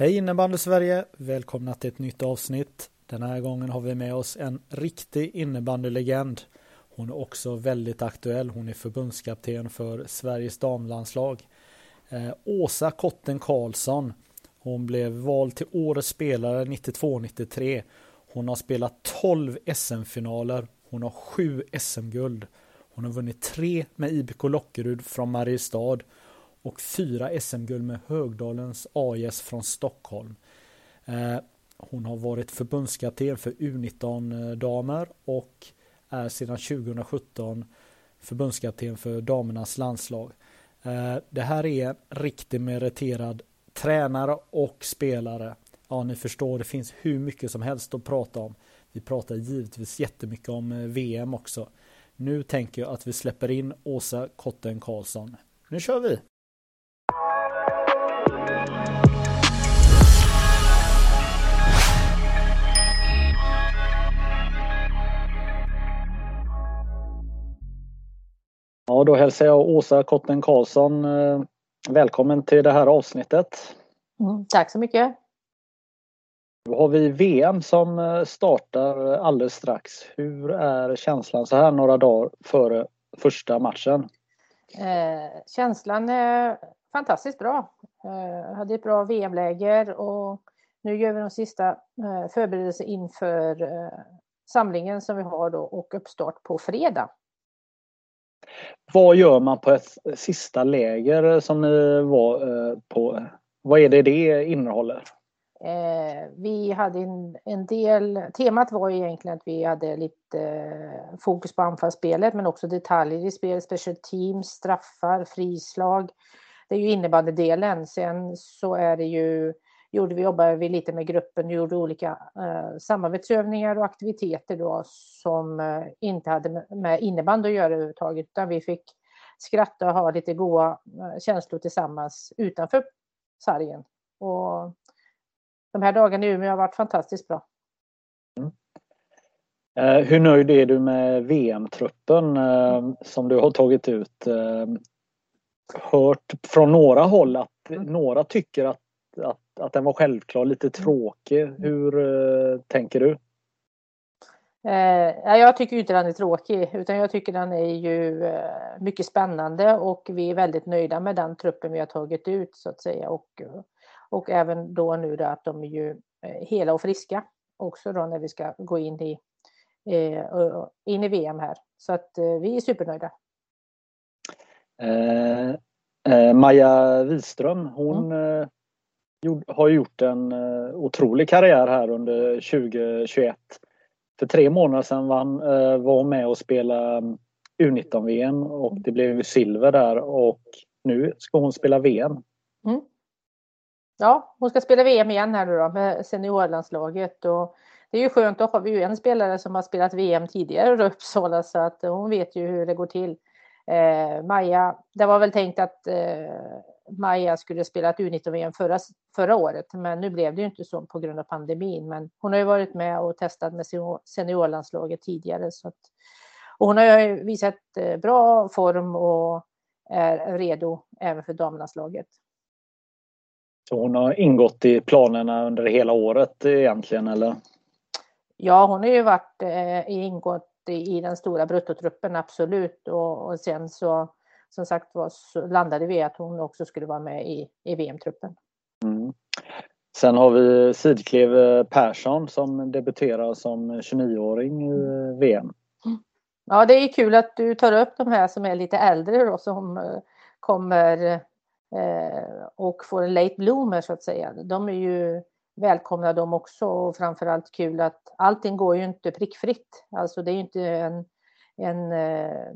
Hej innebandy Sverige! Välkomna till ett nytt avsnitt. Den här gången har vi med oss en riktig innebandylegend. Hon är också väldigt aktuell. Hon är förbundskapten för Sveriges damlandslag. Eh, Åsa Kotten Karlsson. Hon blev vald till årets spelare 92-93. Hon har spelat 12 SM-finaler. Hon har 7 SM-guld. Hon har vunnit 3 med IBK Lockerud från Mariestad och fyra SM-guld med Högdalens AIS från Stockholm. Eh, hon har varit förbundskapten för U19-damer och är sedan 2017 förbundskapten för damernas landslag. Eh, det här är en riktigt meriterad tränare och spelare. Ja, ni förstår, det finns hur mycket som helst att prata om. Vi pratar givetvis jättemycket om eh, VM också. Nu tänker jag att vi släpper in Åsa Kotten Karlsson. Nu kör vi! Ja, då hälsar jag Åsa Kotten Karlsson eh, välkommen till det här avsnittet. Mm, tack så mycket. Då har vi VM som eh, startar alldeles strax. Hur är känslan så här några dagar före första matchen? Eh, känslan är fantastiskt bra. Eh, hade ett bra VM-läger och nu gör vi de sista eh, förberedelser inför eh, samlingen som vi har då och uppstart på fredag. Vad gör man på ett sista läger som ni var eh, på? Vad är det det innehåller? Eh, vi hade en, en, del, temat var egentligen att vi hade lite eh, fokus på anfallsspelet men också detaljer i spelet, special teams, straffar, frislag. Det är ju innebandydelen. Sen så är det ju, gjorde vi, jobbade vi lite med gruppen, gjorde olika eh, samarbetsövningar och aktiviteter då som eh, inte hade med, innebandy att göra överhuvudtaget utan vi fick skratta och ha lite goa eh, känslor tillsammans utanför sargen. Och de här dagarna i Umeå har varit fantastiskt bra. Mm. Eh, hur nöjd är du med VM-truppen eh, som du har tagit ut? Eh, hört från några håll att mm. några tycker att, att, att den var självklar, lite mm. tråkig. Hur eh, tänker du? Eh, jag tycker inte den är tråkig utan jag tycker den är ju eh, mycket spännande och vi är väldigt nöjda med den truppen vi har tagit ut så att säga och och även då nu då att de är ju eh, hela och friska också då när vi ska gå in i, eh, in i VM här. Så att eh, vi är supernöjda. Eh, Maja Wiström, hon mm har gjort en eh, otrolig karriär här under 2021. För tre månader sedan vann, var hon eh, med och spelade mm, U19-VM och det blev silver där och nu ska hon spela VM. Mm. Ja, hon ska spela VM igen här nu då med seniorlandslaget och det är ju skönt, då har vi ju en spelare som har spelat VM tidigare i Uppsala så att hon vet ju hur det går till. Eh, Maja, det var väl tänkt att eh, Maja skulle spela ett U19-VM förra, förra året, men nu blev det ju inte så på grund av pandemin. Men hon har ju varit med och testat med seniorlandslaget tidigare. Så att, och hon har ju visat eh, bra form och är redo även för damlandslaget. Så hon har ingått i planerna under hela året egentligen eller? Ja, hon har ju varit eh, ingått i, i den stora bruttotruppen absolut och, och sen så som sagt var så landade vi att hon också skulle vara med i, i VM-truppen. Mm. Sen har vi Sidklev Persson som debuterar som 29-åring i VM. Ja, det är kul att du tar upp de här som är lite äldre då som eh, kommer Eh, och får en late bloomer så att säga. De är ju välkomna dem också och framförallt kul att allting går ju inte prickfritt. Alltså det är ju inte en, en, eh,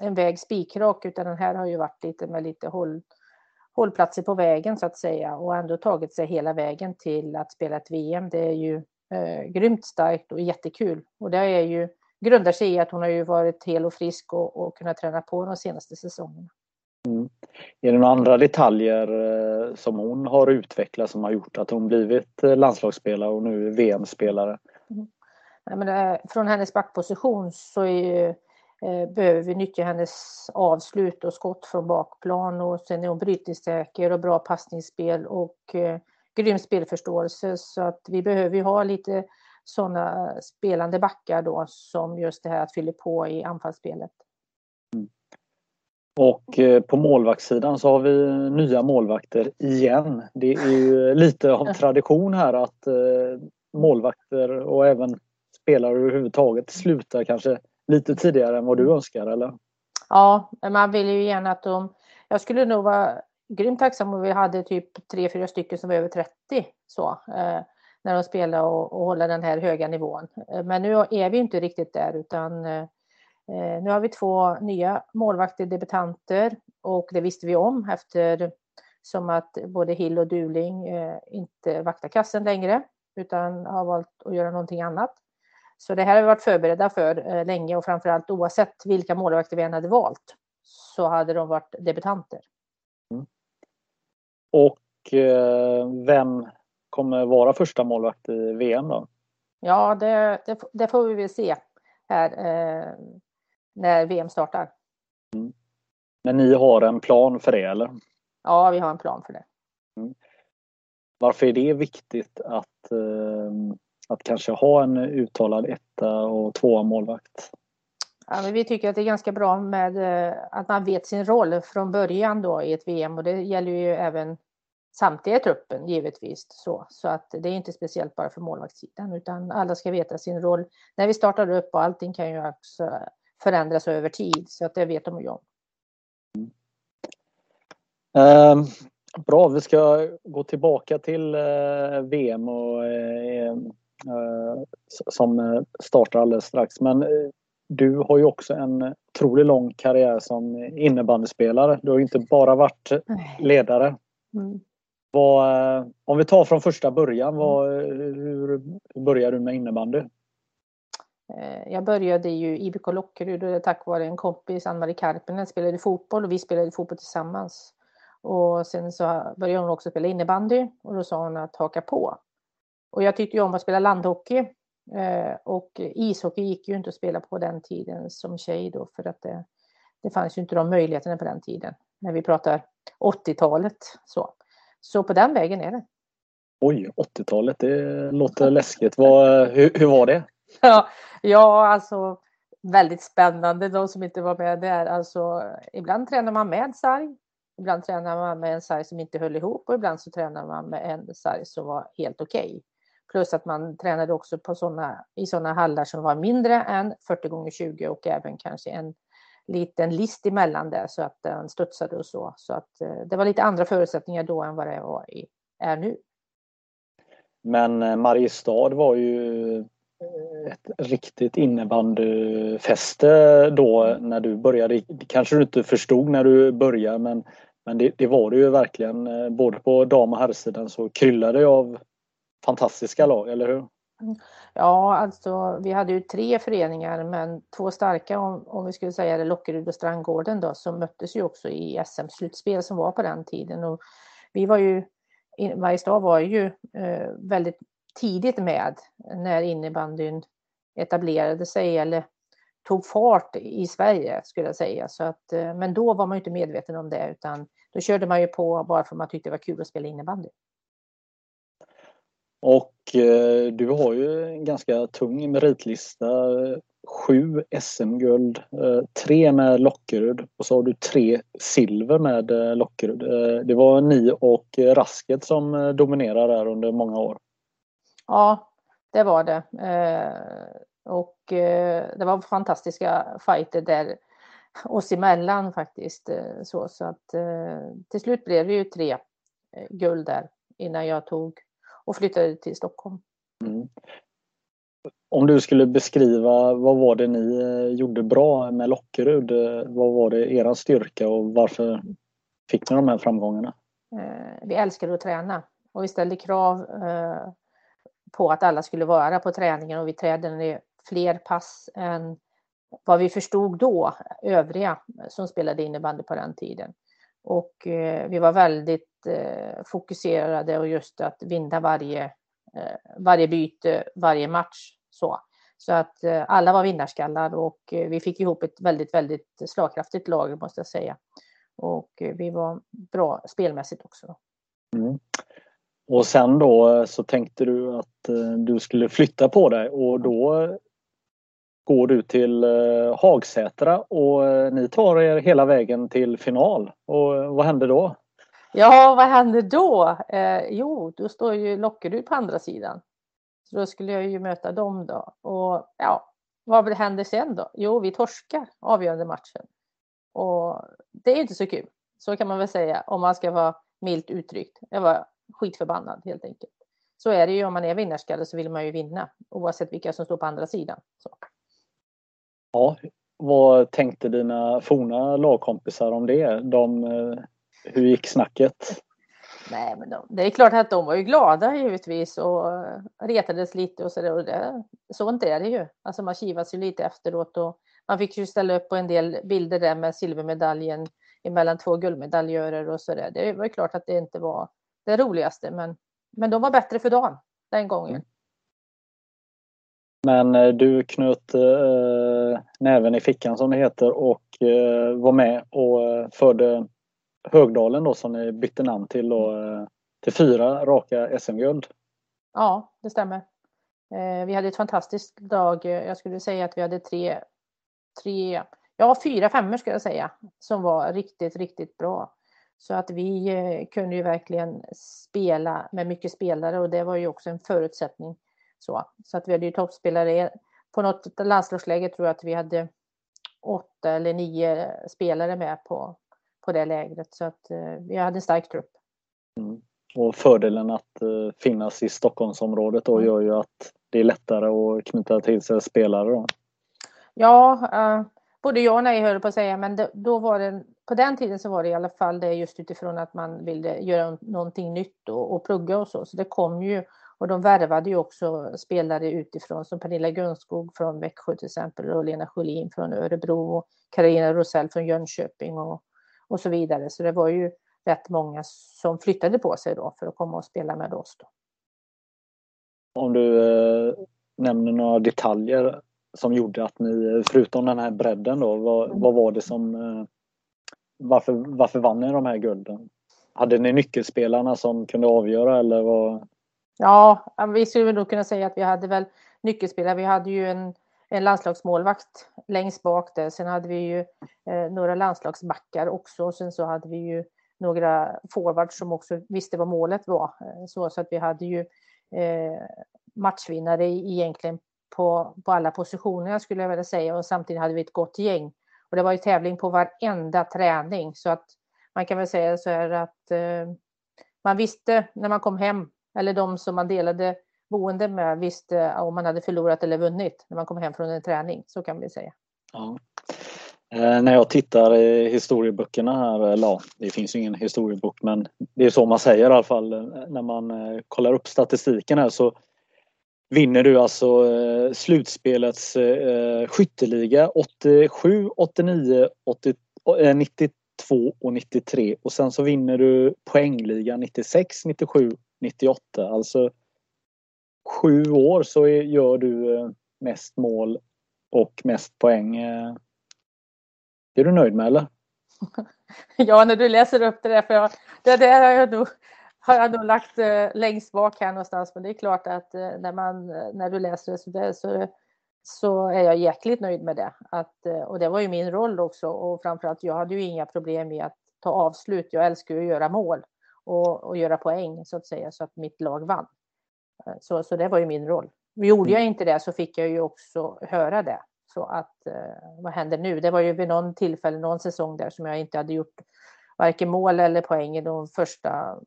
en väg spikrak utan den här har ju varit lite med lite håll, hållplatser på vägen så att säga och ändå tagit sig hela vägen till att spela ett VM. Det är ju eh, grymt starkt och jättekul. Och det är ju, grundar sig i att hon har ju varit hel och frisk och, och kunnat träna på de senaste säsongerna. Mm. Är det några andra detaljer eh, som hon har utvecklat som har gjort att hon blivit eh, landslagsspelare och nu VM-spelare? Mm. Nej, men eh, från hennes backposition så är ju, eh, behöver vi nyttja hennes avslut och skott från bakplan och sen är hon brytningssäker och bra passningsspel och eh, grym spelförståelse så att vi behöver ju ha lite sådana spelande backar då som just det här att fylla på i anfallsspelet. Och eh, på målvaktssidan så har vi nya målvakter igen. Det är ju lite av tradition här att eh, målvakter och även spelare överhuvudtaget slutar kanske lite tidigare än vad du önskar eller? Ja, man vill ju gärna att de... Jag skulle nog vara grymt tacksam om vi hade typ tre, fyra stycken som var över 30 så, eh, när de spelar och, och håller den här höga nivån. Men nu är vi inte riktigt där utan nu har vi två nya målvakter, debutanter och det visste vi om efter som att både Hill och Duling eh, inte vaktar kassen längre utan har valt att göra någonting annat. Så det här har vi varit förberedda för eh, länge och framförallt oavsett vilka målvakter vi än hade valt så hade de varit debutanter. Mm. Och eh, vem kommer vara första målvakt i VM då? Ja, det, det, det får vi väl se här eh, när VM startar. Mm. Men ni har en plan för det eller? Ja, vi har en plan för det. Mm. Varför är det viktigt att eh, att kanske ha en uttalad etta och tvåa målvakt? Ja, vi tycker att det är ganska bra med eh, att man vet sin roll från början då i ett VM och det gäller ju även samtliga i truppen givetvis. Så, så att det är inte speciellt bara för målvaktssidan utan alla ska veta sin roll när vi startar upp och allting kan ju också förändras över tid så att det vet de ju om. Mm. bra, vi ska gå tillbaka till eh, VM och eh, Eh, som startar alldeles strax. Men du har ju också en otroligt lång karriär som innebandyspelare. Du har inte bara varit ledare. Mm. Vad, om vi tar från första början, vad, hur började du med innebandy? Jag började ju i IBK Lockerud tack vare en kompis, Ann-Marie Karpinen, spelade fotboll och vi spelade fotboll tillsammans. Och sen så började hon också spela innebandy och då sa hon att haka på. Och jag tyckte ju om att spela landhockey. Eh, och ishockey gick ju inte att spela på den tiden som tjej då för att det, det fanns ju inte de möjligheterna på den tiden. När vi pratar 80-talet så. Så på den vägen är det. Oj, 80-talet, det låter läskigt. Vad, hur, hur var det? Ja, ja, alltså väldigt spännande. De som inte var med där, alltså ibland tränar man med sarg. Ibland tränar man med en sarg som inte höll ihop och ibland så tränar man med en sarg som var helt okej. Okay. Plus att man tränade också på såna, i sådana hallar som var mindre än 40 gånger 20 och även kanske en liten list emellan där så att den studsade och så. Så att eh, det var lite andra förutsättningar då än vad det var i, är nu. Men eh, Mariestad var ju ett riktigt innebandyfäste då när du började. Det kanske du inte förstod när du började men, men det, det var det ju verkligen. Eh, både på dam och herrsidan så kryllade det av fantastiska lag, eller hur? Mm. Ja, alltså vi hade ju tre föreningar men två starka om, om vi skulle säga det, Lockerud och Strandgården då, som möttes ju också i SM-slutspel som var på den tiden. Och vi var ju, Mariestad var ju eh, väldigt tidigt med när innebandyn etablerade sig eller tog fart i Sverige skulle jag säga. Så att, eh, men då var man ju inte medveten om det utan då körde man ju på bara för att man tyckte det var kul att spela innebandy. Och eh, du har ju en ganska tung meritlista. Sju SM-guld, eh, tre med Lockerud och så har du tre silver med eh, Lockerud. Eh, det var ni och eh, Rasket som dominerade där under många år. Ja, det var det. Eh, och det var fantastiska fighter där oss emellan faktiskt. Så, så att till slut blev det ju tre guld där innan jag tog och flyttade till Stockholm. Mm. Om du skulle beskriva vad var det ni eh, gjorde bra med Lockerud? Eh, vad var det er styrka och varför fick ni de här framgångarna? vi älskade att träna och vi ställde krav på att alla skulle vara på träningen och vi tränade fler pass än vad vi förstod då, övriga som spelade innebandy på den tiden. Och eh, vi var väldigt eh, fokuserade och just att vinna varje, eh, varje byte, varje match. Så, så att eh, alla var vinnarskallar och eh, vi fick ihop ett väldigt, väldigt slagkraftigt lag måste jag säga. Och eh, vi var bra spelmässigt också. Mm. Och sen då eh, så tänkte du att eh, du skulle flytta på dig och då går du till eh, Hagsätra och ni tar er hela vägen till final. Och vad händer då? Ja, vad händer då? Eh, jo, då står ju Lockerud på andra sidan. Så då skulle jag ju möta dem då. Och ja, vad händer sen då? Jo, vi torskar avgörande matchen. Och det är inte så kul. Så kan man väl säga om man ska vara milt uttryckt. Jag var skitförbannad helt enkelt. Så är det ju om man är vinnarskalle så vill man ju vinna oavsett vilka som står på andra sidan. Så. Ja, vad tänkte dina forna lagkompisar om det? De, eh, hur gick snacket? Nej, men de, det är klart att de var ju glada givetvis och retades lite och så där. sånt är det ju. Alltså man kivas ju lite efteråt och man fick ju ställa upp på en del bilder där med silvermedaljen emellan två guldmedaljörer och så där. Det var ju klart att det inte var det roligaste, men, men de var bättre för dagen den gången. Mm. Men eh, du knöt eh, näven i fickan som det heter och eh, var med och eh, förde Högdalen då som ni bytte namn till då, eh, till fyra raka SM-guld. Ja, det stämmer. Vi hade ett fantastiskt dag. Jag skulle säga att vi hade tre, tre ja fyra femmor skulle jag säga, som var riktigt, riktigt bra. Så att vi kunde ju verkligen spela med mycket spelare och det var ju också en förutsättning så, så att vi hade ju toppspelare. På något landslagsläge tror jag att vi hade åtta eller nio spelare med på, på det lägret. Så att eh, vi hade en stark trupp. Mm. Och fördelen att uh, finnas i Stockholmsområdet då mm. gör ju att det är lättare att knyta till sig spelare då. Ja, både ja och nej höll på att säga, men då var det, på den tiden så var det i alla fall det just utifrån att man ville göra någonting nytt och, och plugga och så. Så det kom ju och de värvade ju också spelare utifrån som Pernilla Gunskog från Växjö till exempel och Lena Sjölin från Örebro och Carina Rosell från Jönköping och, och så vidare. Så det var ju rätt många som flyttade på sig då för att komma och spela med oss. Då. Om du eh, nämner några detaljer som gjorde att ni, förutom den här bredden då, vad, mm. vad var det som eh, varför, varför vann ni de här gulden? Hade ni nyckelspelarna som kunde avgöra eller vad? Ja, vi skulle nog kunna säga att vi hade väl nyckelspelare. Vi hade ju en, en landslagsmålvakt längst bak där. Sen hade vi ju eh, några landslagsbackar också. Och sen så hade vi ju några forwards som också visste vad målet var. Eh, så, så att vi hade ju eh, matchvinnare egentligen på, på alla positioner skulle jag vilja säga. Och samtidigt hade vi ett gott gäng. Och det var ju tävling på varenda träning. Så att man kan väl säga så här att eh, man visste när man kom hem eller de som man delade boende med visste om man hade förlorat eller vunnit när man kom hem från en träning. Så kan vi säga. Ja. Eh, när jag tittar i historieböckerna här, eller ja, det finns ju ingen historiebok men det är så man säger i alla fall eh, när man eh, kollar upp statistiken här så vinner du alltså eh, slutspelets eh, skytteliga 87, 89, 80, eh, 92 och 93 och sen så vinner du poängligan 96, 97 98. Alltså sju år så gör du eh, mest mål och mest poäng. Eh. Är du nöjd med eller? Ja, när du läser upp det där, för jag, det där har jag nog, har jag nog lagt eh, längst bak här någonstans. Men det är klart att eh, när, man, när du läser det så, där, så, så är jag jäkligt nöjd med det. Att, eh, och det var ju min roll också och framförallt jag hade ju inga problem med att ta avslut. Jag älskar ju att göra mål och, och göra poäng så att säga så att mitt lag vann. Eh, så, så det var ju min roll. Gjorde jag mm. inte det så fick jag ju också höra det. Så att eh, vad händer nu? Det var ju vid någon tillfälle, någon säsong där som jag inte hade gjort varken mål eller poäng i de första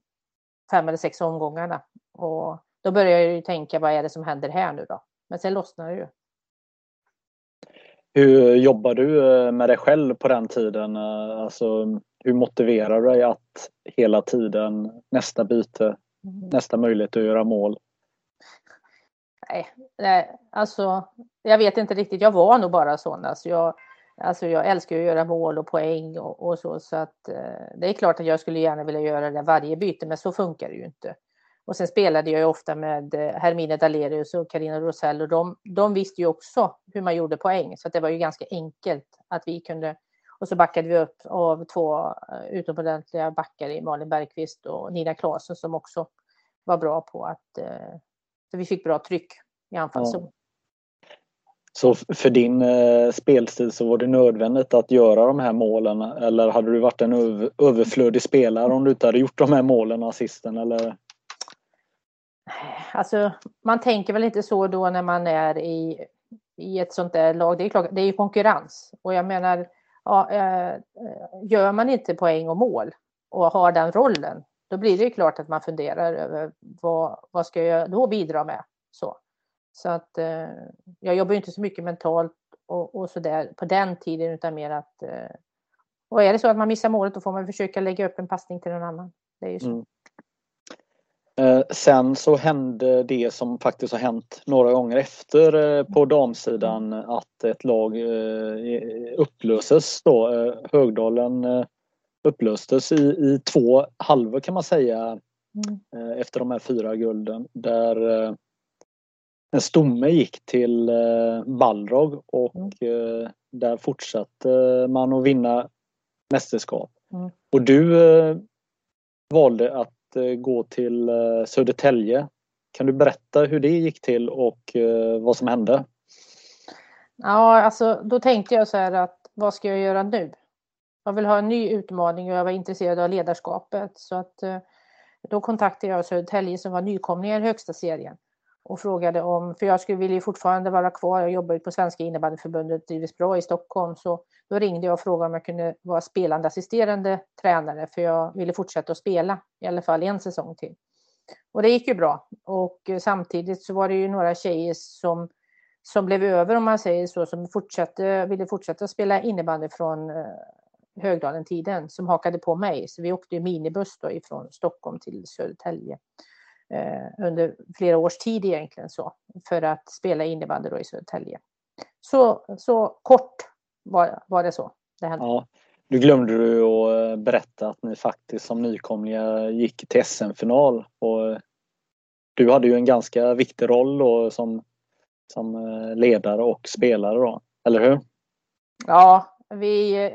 fem eller sex omgångarna. Och då började jag ju tänka, vad är det som händer här nu då? Men sen lossnade det ju. Hur jobbar du eh, med dig själv på den tiden? Alltså, hur motiverar du dig att hela tiden nästa byte, mm. nästa möjlighet att göra mål? Nej, nej, alltså jag vet inte riktigt. Jag var nog bara sån. Alltså jag, alltså jag älskar att göra mål och poäng och, och så. Så att eh, det är klart att jag skulle gärna vilja göra det varje byte, men så funkar det ju inte. Och sen spelade jag ju ofta med eh, Hermine Dalerius och Carina Rosell och de, de visste ju också hur man gjorde poäng. Så det var ju ganska enkelt att vi kunde och så backade vi upp av två eh, utomordentliga backar i Malin Bergqvist och Nina Klasen som också var bra på att eh, så vi fick bra tryck i anfallszon. Så för din eh, spelstil så var det nödvändigt att göra de här målen eller hade du varit en överflödig spelare om du inte hade gjort de här målen och assisten eller? Alltså man tänker väl inte så då när man är i, i ett sånt där lag. Det är klart, det är ju konkurrens och jag menar ja, eh, gör man inte poäng och mål och har den rollen, då blir det ju klart att man funderar över vad, vad ska jag då bidra med? Så, så att eh, jag jobbar inte så mycket mentalt och, och så där på den tiden utan mer att eh, och är det så att man missar målet då får man försöka lägga upp en passning till någon annan. Det är ju så. Mm. Eh, sen så hände det som faktiskt har hänt några gånger efter eh, på damsidan att ett lag eh, upplöses då. Högdalen upplöstes i, i två halvor kan man säga mm. efter de här fyra gulden där en stomme gick till Balrog och mm. där fortsatte man att vinna mästerskap. Mm. Och du valde att Eh, gå till eh, Södertälje. Kan du berätta hur det gick till och eh, vad som hände? Ja, alltså då tänkte jag så här att vad ska jag göra nu? Jag vill ha en ny utmaning och jag var intresserad av ledarskapet så att då kontaktade jag Södertälje som var nykomlingar i högsta serien och frågade om, för jag skulle vilja fortfarande vara kvar, jag jobbar ju på Svenska innebandyförbundet, drivs bra i Stockholm, så då ringde jag och frågade om jag kunde vara spelande assisterande tränare, för jag ville fortsätta att spela i alla fall en säsong till. Och det gick ju bra. Och eh, samtidigt så var det ju några tjejer som, som blev över, om man säger så, som fortsatte, ville fortsätta spela innebandy från eh, Högdalen-tiden, som hakade på mig. Så vi åkte ju minibuss då ifrån Stockholm till Södertälje under flera års tid egentligen så, för att spela innebandy då i Södertälje. Så, så kort var, var det så det hände. Ja. Du glömde du att eh, berätta att ni faktiskt som nykomlingar gick till SM-final och eh, du hade ju en ganska viktig roll då som, som eh, ledare och spelare då, eller hur? Ja, vi,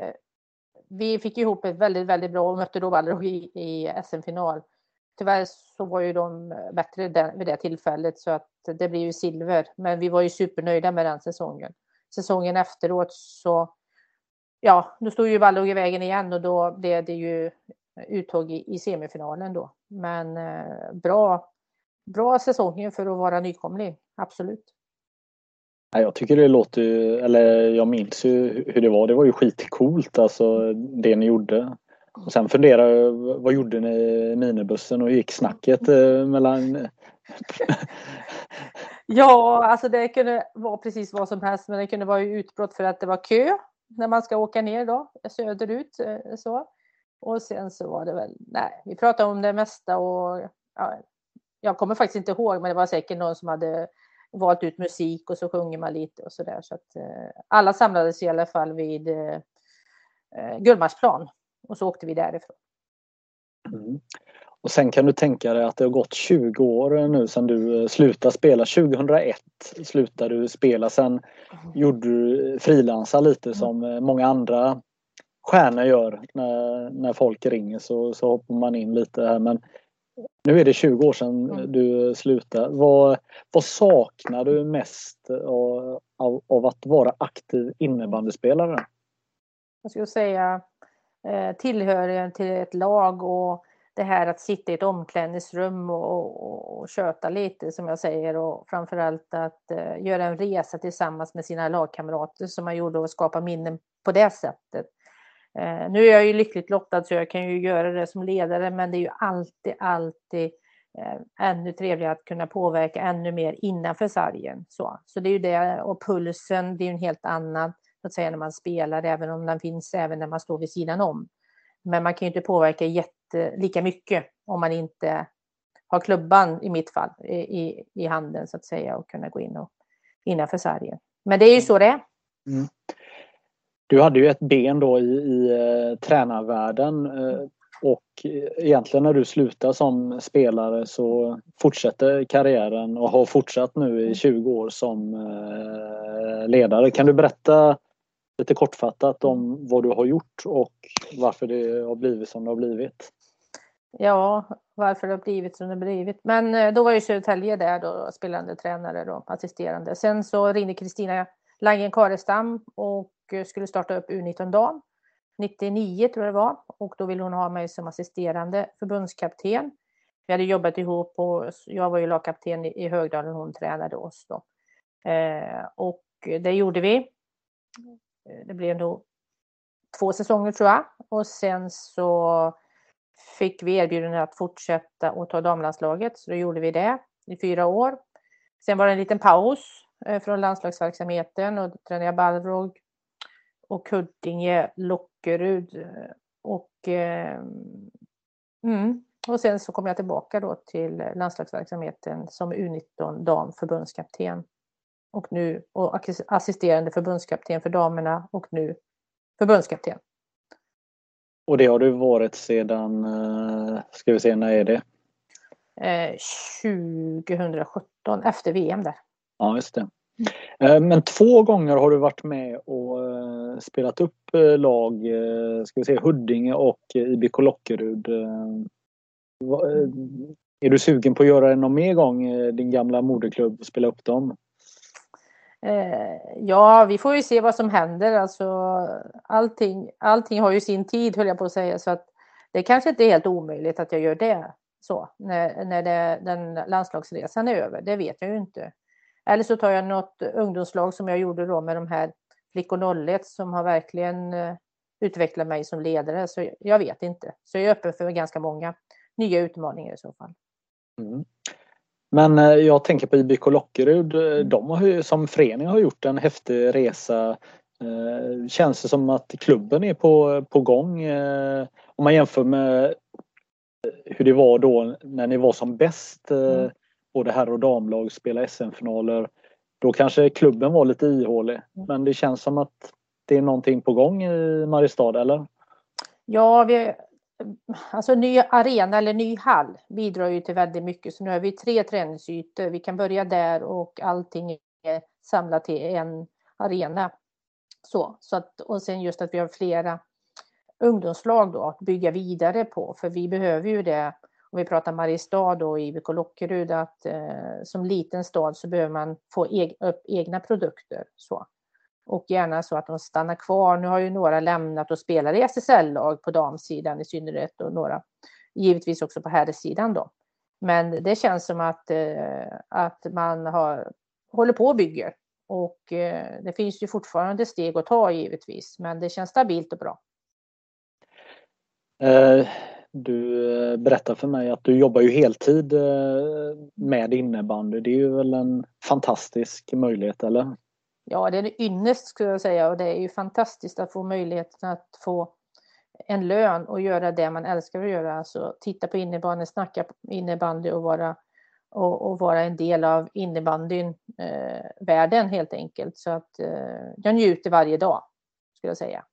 vi fick ihop ett väldigt, väldigt bra och mötte då Balrog i, i SM-final. Tyvärr så var ju de bättre vid det tillfället så att det blev ju silver. Men vi var ju supernöjda med den säsongen. Säsongen efteråt så, ja, då stod ju Vallog i vägen igen och då blev det ju uttåg i, i semifinalen då. Men eh, bra, bra säsongen för att vara nykomling, absolut. Jag tycker det låter, eller jag minns ju hur det var. Det var ju skitcoolt alltså det ni gjorde. Och sen funderar jag, vad gjorde ni i minibussen och gick snacket eh, mellan... ja, alltså det kunde vara precis vad som helst, men det kunde vara utbrott för att det var kö när man ska åka ner då, söderut. Eh, så. Och sen så var det väl, nej, vi pratade om det mesta och ja, jag kommer faktiskt inte ihåg, men det var säkert någon som hade valt ut musik och så sjunger man lite och så där. Så att eh, alla samlades i alla fall vid eh, eh Gullmarsplan och så åkte vi därifrån. Mm. Och sen kan du tänka dig att det har gått 20 år nu sedan du eh, slutade spela. 2001 slutade du spela. Sen mm. gjorde du frilansa lite mm. som eh, många andra stjärnor gör. När, när folk ringer så, så hoppar man in lite här. Men nu är det 20 år sedan mm. du slutade. Vad, vad saknar du mest av, av, av att vara aktiv innebandyspelare? Jag skulle säga eh, Eh, tillhörigheten till ett lag och det här att sitta i ett omklädningsrum och, och, och köta lite som jag säger och framförallt att eh, göra en resa tillsammans med sina lagkamrater som man gjorde och skapa minnen på det sättet. Eh, nu är jag ju lyckligt lottad så jag kan ju göra det som ledare men det är ju alltid, alltid eh, ännu trevligare att kunna påverka ännu mer innanför sargen. Så, så det är ju det och pulsen, det är ju en helt annan att säga när man spelar, även om den finns även när man står vid sidan om. Men man kan ju inte påverka jätte, lika mycket om man inte har klubban i mitt fall i, i handen så att säga och kunna gå in och innanför sargen. Men det är ju så det är. Mm. Du hade ju ett ben då i, i uh, tränarvärlden uh, och egentligen när du slutar som spelare så fortsätter karriären och har fortsatt nu i 20 år som uh, ledare. Kan du berätta lite kortfattat om vad du har gjort och varför det har blivit som det har blivit? Ja, varför det har blivit som det har blivit. Men eh, då var ju Södertälje där då, spelande tränare och assisterande. Sen så ringde Kristina Langen Karestam och eh, skulle starta upp U19 dam. 99 tror jag det var och då ville hon ha mig som assisterande förbundskapten. Vi hade jobbat ihop och jag var ju lagkapten i Högdalen hon tränade oss då. Eh, och det gjorde vi. Eh, det blev nog två säsonger tror jag. Och sen så fick vi erbjudande att fortsätta och ta damlandslaget, så då gjorde vi det i fyra år. Sen var det en liten paus eh, från landslagsverksamheten och då tränade jag Balrog och Huddinge, Lockerud eh, och eh, mm, och sen så kom jag tillbaka då till landslagsverksamheten som U19 damförbundskapten och nu och assisterande förbundskapten för damerna och nu förbundskapten. Och det har du varit sedan, eh, ska vi se, när är det? Eh, 2017, efter VM där. Ja, just det. Eh, men två gånger har du varit med och eh, spelat upp lag, ska vi se, Huddinge och IBK Lockerud. Är du sugen på att göra det någon mer gång, din gamla moderklubb, och spela upp dem? Eh, ja, vi får ju se vad som händer. Alltså, allting, allting har ju sin tid, höll jag på att säga. Så att det kanske inte är helt omöjligt att jag gör det så när, när det, den landslagsresan är över. Det vet jag ju inte. Eller så tar jag något ungdomslag som jag gjorde då med de här flickor 01 som har verkligen eh, utvecklat mig som ledare. Så jag vet inte. Så jag är öppen för ganska många nya utmaningar i så fall. Mm. Men eh, jag tänker på IBK Lockerud. Eh, mm. De har ju, som förening har gjort en häftig resa. Eh, känns det som att klubben är på, på gång? Om man jämför med hur det var då när ni var som bäst. Mm. Både herr och damlag spela SM-finaler. Då kanske klubben var lite ihålig. Mm. Men det känns som att det är någonting på gång i Mariestad, eller? Ja, vi, alltså ny arena eller ny hall bidrar ju till väldigt mycket. Så nu har vi tre träningsytor. Vi kan börja där och allting är samlat till en arena. Så, så att, och sen just att vi har flera ungdomslag då att bygga vidare på. För vi behöver ju det. Om vi pratar Mariestad och IBK Lockerud att eh, som liten stad så behöver man få eg upp egna produkter. Så. Och gärna så att de stannar kvar. Nu har ju några lämnat och spelar i SSL-lag på damsidan i synnerhet och några givetvis också på herrsidan då. Men det känns som att, eh, att man har, håller på och bygger. Och eh, det finns ju fortfarande steg att ta givetvis, men det känns stabilt och bra. Eh, du eh, berättar för mig att du jobbar ju heltid eh, med innebandy. Det är ju väl en fantastisk möjlighet, eller? Ja, det är en ynnest skulle jag säga och det är ju fantastiskt att få möjligheten att få en lön och göra det man älskar att göra. Alltså titta på innebandy, snacka innebandy och vara, och, och vara en del av innebandyn, eh, världen helt enkelt. Så att eh, jag njuter varje dag, skulle jag säga.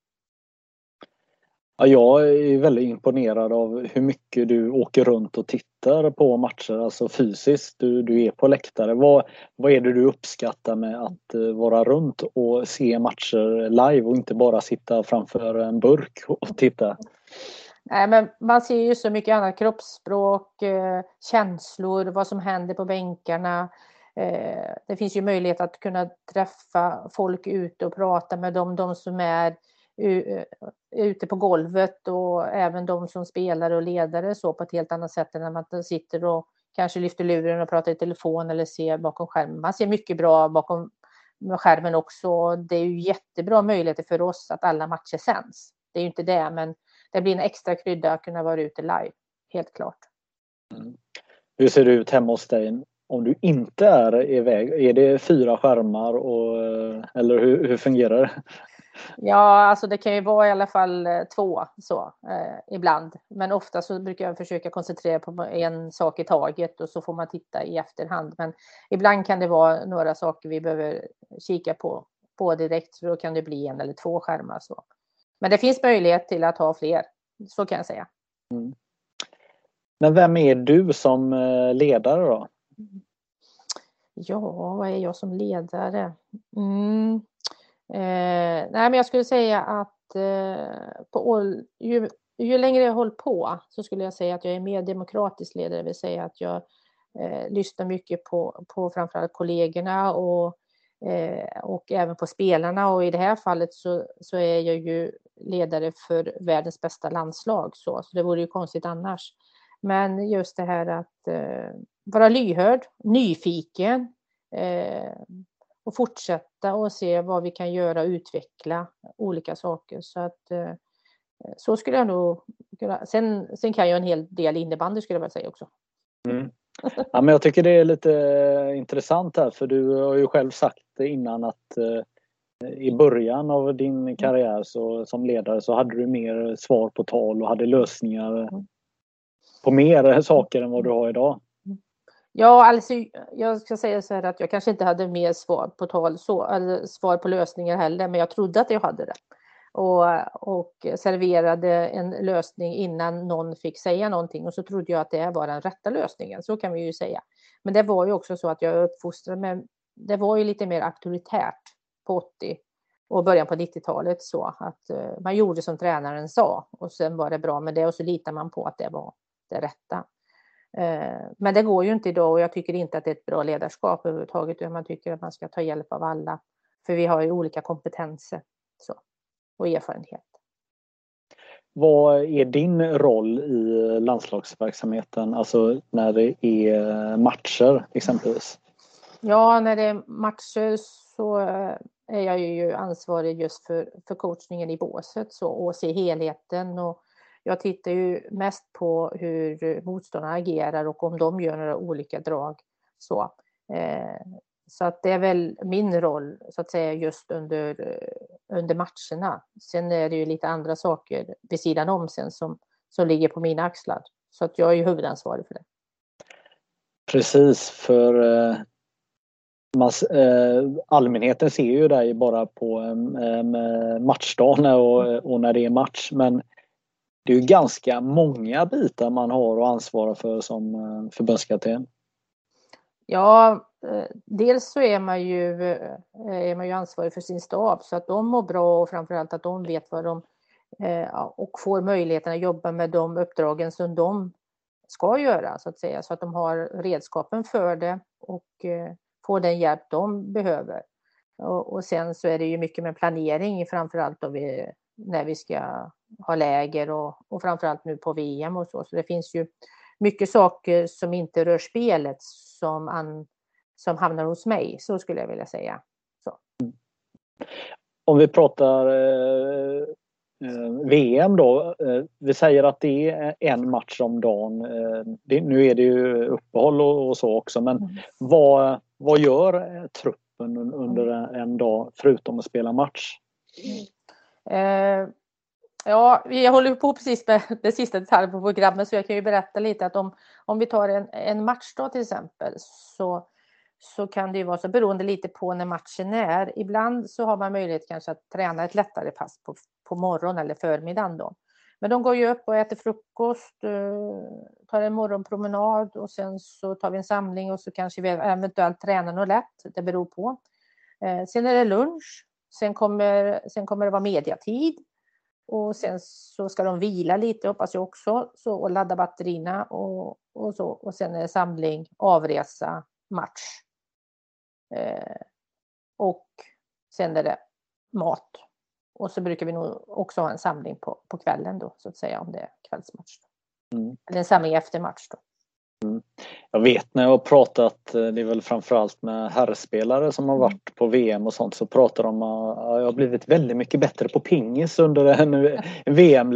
Ja, jag är väldigt imponerad av hur mycket du åker runt och tittar på matcher, alltså fysiskt. Du, du är på läktare. Vad, vad är det du uppskattar med att eh, vara runt och se matcher live och inte bara sitta framför en burk och titta? Nej, men man ser ju så mycket annat kroppsspråk, eh, känslor, vad som händer på bänkarna. Eh, det finns ju möjlighet att kunna träffa folk ute och prata med dem, de som är Eh, ute på golvet och även de som spelare och ledare så på ett helt annat sätt än när man sitter och kanske lyfter luren och pratar i telefon eller ser bakom skärmen. Man ser mycket bra bakom skärmen också. Det är ju jättebra möjligheter för oss att alla matcher sänds. Det är ju inte det, men det blir en extra krydda att kunna vara ute live, helt klart. Mm. Hur ser det ut hemma hos dig om du inte är iväg? Är det fyra skärmar och, eh, eller hur, hur fungerar det? Ja, alltså det kan ju vara i alla fall eh, två så eh, ibland. Men ofta så brukar jag försöka koncentrera på en sak i taget och så får man titta i efterhand. Men ibland kan det vara några saker vi behöver kika på, på direkt. Så då kan det bli en eller två skärmar. Så. Men det finns möjlighet till att ha fler, så kan jag säga. Mm. Men vem är du som eh, ledare då? Ja, vad är jag som ledare? Mm. Eh, nej, men jag skulle säga att eh, på, ju, ju längre jag håller på så skulle jag säga att jag är mer demokratisk ledare, det vill säga att jag eh, lyssnar mycket på, på framförallt kollegorna och, eh, och även på spelarna och i det här fallet så, så är jag ju ledare för världens bästa landslag så, så det vore ju konstigt annars. Men just det här att eh, vara lyhörd, nyfiken eh, och fortsätta och se vad vi kan göra och utveckla olika saker. Så att eh, så skulle jag nog kunna. Sen, sen kan jag en hel del innebandy skulle jag vilja säga också. Mm. Ja, men jag tycker det är lite intressant här för du har ju själv sagt innan att eh, i början av din karriär så, som ledare så hade du mer svar på tal och hade lösningar mm på mer saker än vad du har idag? Ja, alltså, jag ska säga så här att jag kanske inte hade mer svar på tal så, eller svar på lösningar heller, men jag trodde att jag hade det. Och, och serverade en lösning innan någon fick säga någonting och så trodde jag att det var den rätta lösningen, så kan vi ju säga. Men det var ju också så att jag uppfostrade mig, det var ju lite mer auktoritärt på 80 och början på 90-talet så att uh, man gjorde som tränaren sa och sen var det bra med det och så litar man på att det var det rätta. Eh, men det går ju inte idag och jag tycker inte att det är ett bra ledarskap överhuvudtaget utan man tycker att man ska ta hjälp av alla. För vi har ju olika kompetenser så, och erfarenhet. Vad är din roll i landslagsverksamheten, alltså när det är matcher exempelvis? Ja, när det är matcher så är jag ju ansvarig just för, för coachningen i båset så, och se helheten och jag tittar ju mest på hur motståndarna agerar och om de gör några olika drag. Så, eh, så att det är väl min roll så att säga just under, under matcherna. Sen är det ju lite andra saker vid sidan om sen som, som ligger på mina axlar. Så att jag är ju huvudansvarig för det. Precis, för eh, eh, allmänheten ser ju dig bara på eh, eh, matchdagen och, och när det är match. Men det är ju ganska många bitar man har att ansvara för som eh, förbundskapten. Ja, eh, dels så är man, ju, eh, är man ju ansvarig för sin stab så att de mår bra och framförallt att de vet vad de och får möjligheten att jobba med de uppdragen som de ska göra så att säga så att de har redskapen för det och får den hjälp de behöver. Och, sen så är det ju mycket med planering framförallt då vi, när vi ska ha läger och, och framförallt nu på VM och så. Så det finns ju mycket saker som inte rör spelet som, an, som hamnar hos mig, så skulle jag vilja säga. Så. Om vi pratar eh, eh VM då. Eh, vi säger att det är en match om dagen. Eh, det, nu är det ju uppehåll och, och så också men mm. vad, vad gör truppen under mm. en dag förutom att spela match? Mm. Eh, Ja, vi håller på precis med det sista detaljen på programmet så jag kan ju berätta lite att om, om vi tar en, en matchdag till exempel så, så kan det ju vara så beroende lite på när matchen är. Ibland så har man möjlighet kanske att träna ett lättare pass på, på morgon eller förmiddagen då. Men de går ju upp och äter frukost, eh, tar en morgonpromenad och sen så tar vi en samling och så kanske vi eventuellt tränar något lätt. Det beror på. Eh, sen är det lunch. Sen kommer, sen kommer det vara mediatid. Och sen så ska de vila lite hoppas jag också så, och ladda batterierna och, och så. Och sen är det samling, avresa, match. Eh, och sen är det mat. Och så brukar vi nog också ha en samling på, på kvällen då så att säga om det är kvällsmatch. Mm. Eller en samling efter match då. Mm. Jag vet när jag har pratat, eh, det är väl framförallt med herrspelare som har mm. varit på VM och sånt, så pratar de om att jag har blivit väldigt mycket bättre på pingis under en VM.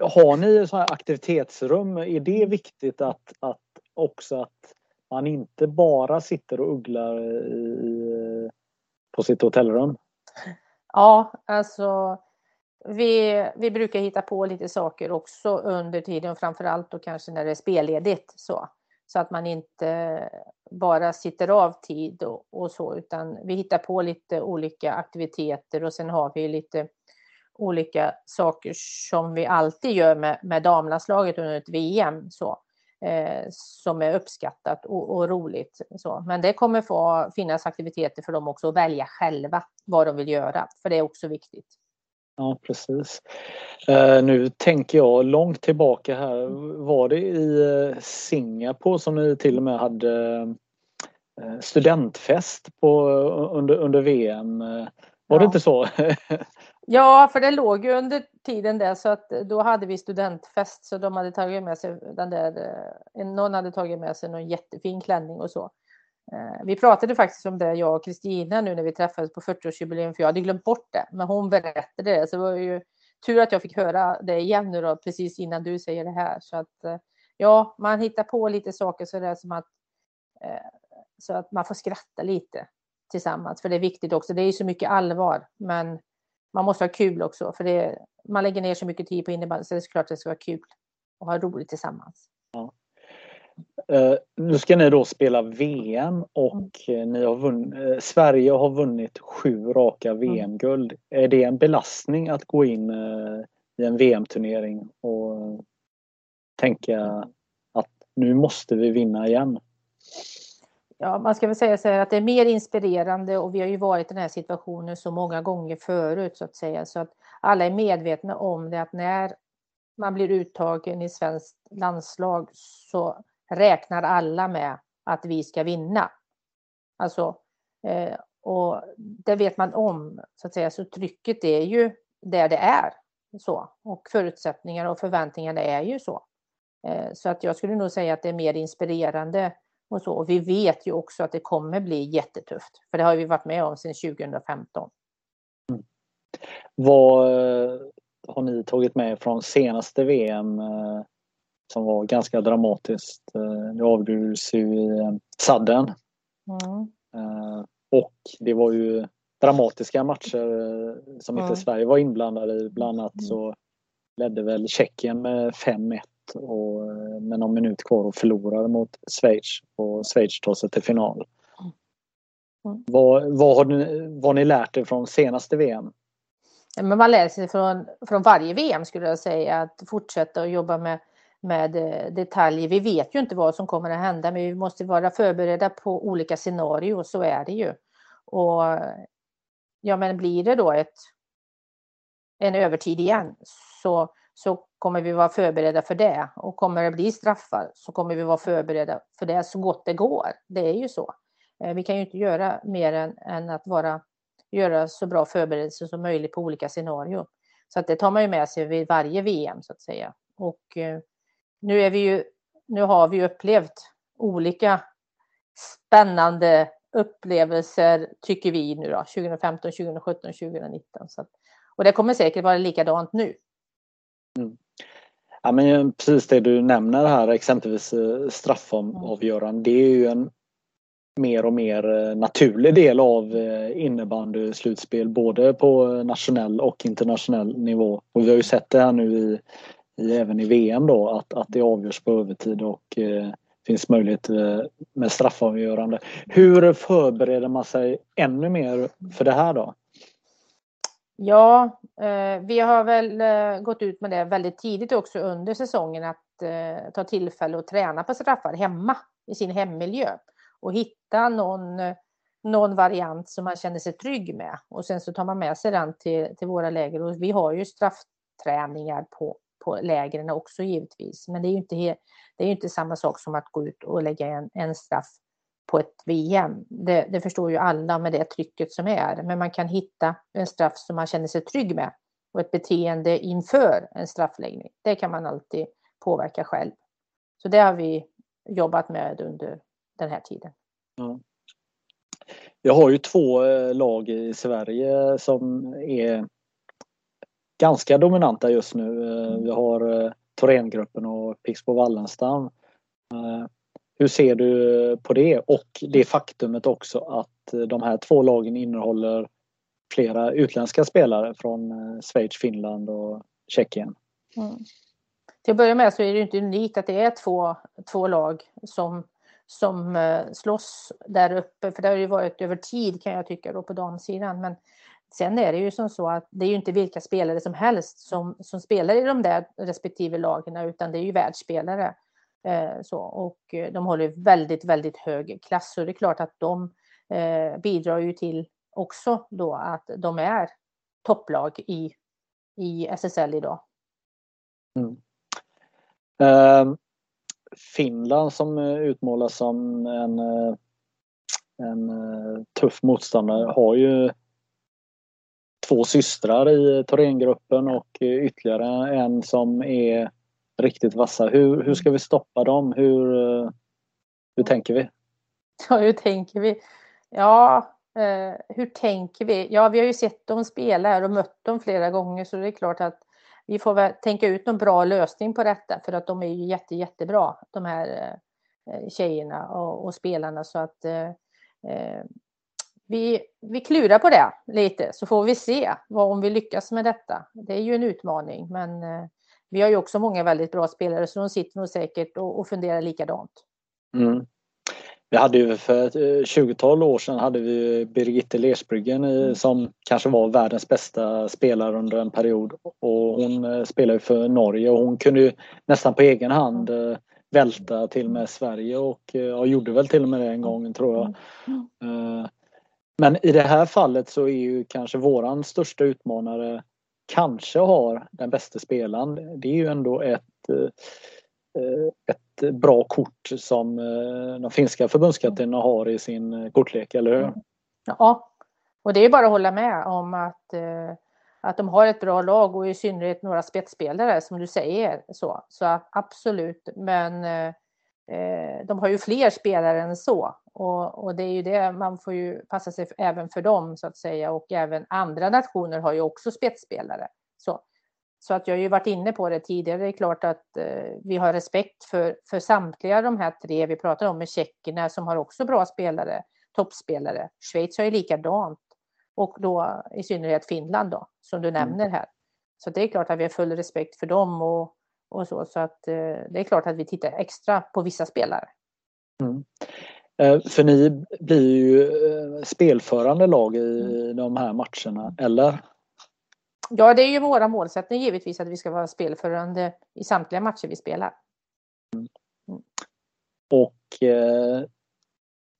Har ni så här aktivitetsrum? Är det viktigt att, att också att man inte bara sitter och ugglar i, på sitt hotellrum? Ja, alltså vi, vi brukar hitta på lite saker också under tiden, framförallt då kanske när det är spelledigt så. Så att man inte bara sitter av tid och, och, så, utan vi hittar på lite olika aktiviteter och sen har vi lite olika saker som vi alltid gör med, med damlandslaget under ett VM. Så, eh, som är uppskattat och, och, roligt. Så. Men det kommer få finnas aktiviteter för dem också att välja själva vad de vill göra, för det är också viktigt. Ja, precis. Uh, nu tänker jag långt tillbaka här. Var det i uh, Singapore som ni till och med hade uh, studentfest på, under, under VM? Var ja. det inte så? ja, för det låg ju under tiden där så att då hade vi studentfest så de hade tagit med sig den där, någon hade tagit med sig någon jättefin klänning och så. Eh, vi pratade faktiskt om det, jag och Kristina, nu när vi träffades på 40-årsjubileum, för jag hade glömt bort det. Men hon berättade det, så det var ju tur att jag fick höra det igen nu då, precis innan du säger det här. Så att eh, ja, man hittar på lite saker så det är som att eh, så att man får skratta lite tillsammans, för det är viktigt också. Det är ju så mycket allvar, men man måste ha kul också, för det, man lägger ner så mycket tid på innebandy, så det är klart att det ska vara kul och ha roligt tillsammans. Uh, nu ska ni då spela VM och mm. ni har vunnit, uh, Sverige har vunnit sju raka mm. VM-guld. Är det en belastning att gå in i en VM-turnering och tänka att nu måste vi vinna igen? Ja, man ska väl säga så här att det är mer inspirerande och vi har ju varit i den här situationen så många gånger förut så att säga så att alla är medvetna om det att när man blir uttagen i svenskt landslag så räknar alla med att vi ska vinna. Alltså, eh, och det vet man om, så att säga, så trycket är ju där det är. Så. Och förutsättningar och förväntningarna är ju så. Eh, så att jag skulle nog säga att det är mer inspirerande och så. Och vi vet ju också att det kommer bli jättetufft, för det har vi varit med om sedan 2015. Mm. Vad eh, har ni tagit med från senaste VM? Eh, Eh, som var ganska dramatiskt. Eh, det avgjordes ju i eh, sadden. Mm. Eh, och det var ju dramatiska matcher som inte Sverige var inblandade i. Bland annat så ledde väl Tjeckien med 5-1 och med någon minut kvar och förlorade mot Schweiz. Och Schweiz tar sig till final. Mm. Vad, vad har ni, vad ni lärt er från senaste VM? Men man lär sig från, från varje VM skulle jag säga att fortsätta att jobba med med eh, detaljer. Vi vet ju inte vad som kommer att hända men vi måste vara förberedda på olika scenarier, så är det ju. Och ja, men blir det då ett, en övertid igen så, så kommer vi vara förberedda för det. Och kommer det bli straffar så kommer vi vara förberedda för det så gott det går. Det är ju så. Eh, vi kan ju inte göra mer än, än att vara, göra så bra förberedelser som möjligt på olika scenarier. Så att det tar man ju med sig vid varje VM så att säga. Och eh, nu, är vi ju, nu har vi upplevt olika spännande upplevelser, tycker vi nu då, 2015, 2017, 2019. Så att, och det kommer säkert vara likadant nu. Mm. Ja, men eh, precis det du nämner här, exempelvis eh, straffavgörande, det är ju en mer och mer eh, naturlig del av innebandyslutspel, slutspel både på nationell och internationell nivå. Och vi har ju sett det här nu i i, även i VM då att, att det avgörs på övertid och eh, finns möjlighet eh, med straffavgörande. Hur förbereder man sig ännu mer för det här då? Ja, eh, vi har väl eh, gått ut med det väldigt tidigt också under säsongen att eh, ta tillfälle att träna på straffar hemma i sin hemmiljö och hitta någon, någon variant som man känner sig trygg med och sen så tar man med sig den till, till våra läger och vi har ju straffträningar på, på lägren också givetvis. Men det är ju inte, det är inte samma sak som att gå ut och lägga en, en straff på ett VM. Det, det, förstår ju alla med det trycket som är. Men man kan hitta en straff som man känner sig trygg med och ett beteende inför en straffläggning. Det kan man alltid påverka själv. Så det har vi jobbat med under den här tiden. Mm. Jag har ju två eh, lag i Sverige som är ganska dominanta just nu. Eh, vi har eh, Thorengruppen och Pixbo Wallenstam. Eh, hur ser du på det och det faktumet också att de här två lagen innehåller flera utländska spelare från Schweiz, Finland och Tjeckien. Mm. Till att börja med så är det inte unikt att det är två, två lag som, som slåss där uppe, för det har ju varit över tid kan jag tycka då på damsidan. Men Sen är det ju som så att det är ju inte vilka spelare som helst som, som spelar i de där respektive lagen utan det är ju världsspelare. Eh, så, och eh, de håller väldigt, väldigt hög klass så det är klart att de eh, bidrar ju till också då att de är topplag i, i SSL idag. Mm. Eh, Finland som eh, utmålas som en, eh, en tuff motståndare har ju två systrar i Thorengruppen och ytterligare en som är riktigt vassa. Hur, hur ska vi stoppa dem? Hur, hur tänker vi? Ja, hur tänker vi? Ja, eh, hur tänker vi? Ja, vi har ju sett dem spela här och mött dem flera gånger så det är klart att vi får väl tänka ut någon bra lösning på detta för att de är ju jätte, jättebra de här eh, tjejerna och, och spelarna så att eh, eh vi, vi klurar på det lite så får vi se vad, om vi lyckas med detta. Det är ju en utmaning, men eh, vi har ju också många väldigt bra spelare så de sitter nog säkert och, och funderar likadant. Mm. Vi hade ju för ett 20-tal år sedan hade vi Birgitte Lersbryggen mm. som kanske var världens bästa spelare under en period och hon eh, spelade för Norge och hon kunde ju nästan på egen hand mm. eh, välta till med Sverige och ja, gjorde väl till och med det en gång tror jag. Mm. Men i det här fallet så är ju kanske våran största utmanare kanske har den bästa spelaren. Det är ju ändå ett, eh, ett bra kort som eh, de finska förbundskaptenerna har i sin eh, kortlek, eller hur? Ja, och det är bara att hålla med om att, att de har ett bra lag och i synnerhet några spetsspelare som du säger. Så, så absolut, men de har ju fler spelare än så och, och, det är ju det, man får ju passa sig för, även för dem så att säga och även andra nationer har ju också spetsspelare. Så, så att jag har ju varit inne på det tidigare, det är klart att eh, vi har respekt för, för samtliga de här tre vi pratar om med tjeckerna som har också bra spelare, toppspelare. Schweiz har ju likadant och då i synnerhet Finland då, som du mm. nämner här. Så det är klart att vi har full respekt för dem och, och så, så att eh, det är klart att vi tittar extra på vissa spelare. Mm. Eh, för ni blir ju eh, spelförande lag i mm. de här matcherna, eller? Ja, det är ju våra målsättning givetvis att vi ska vara spelförande i samtliga matcher vi spelar. Mm. Och eh,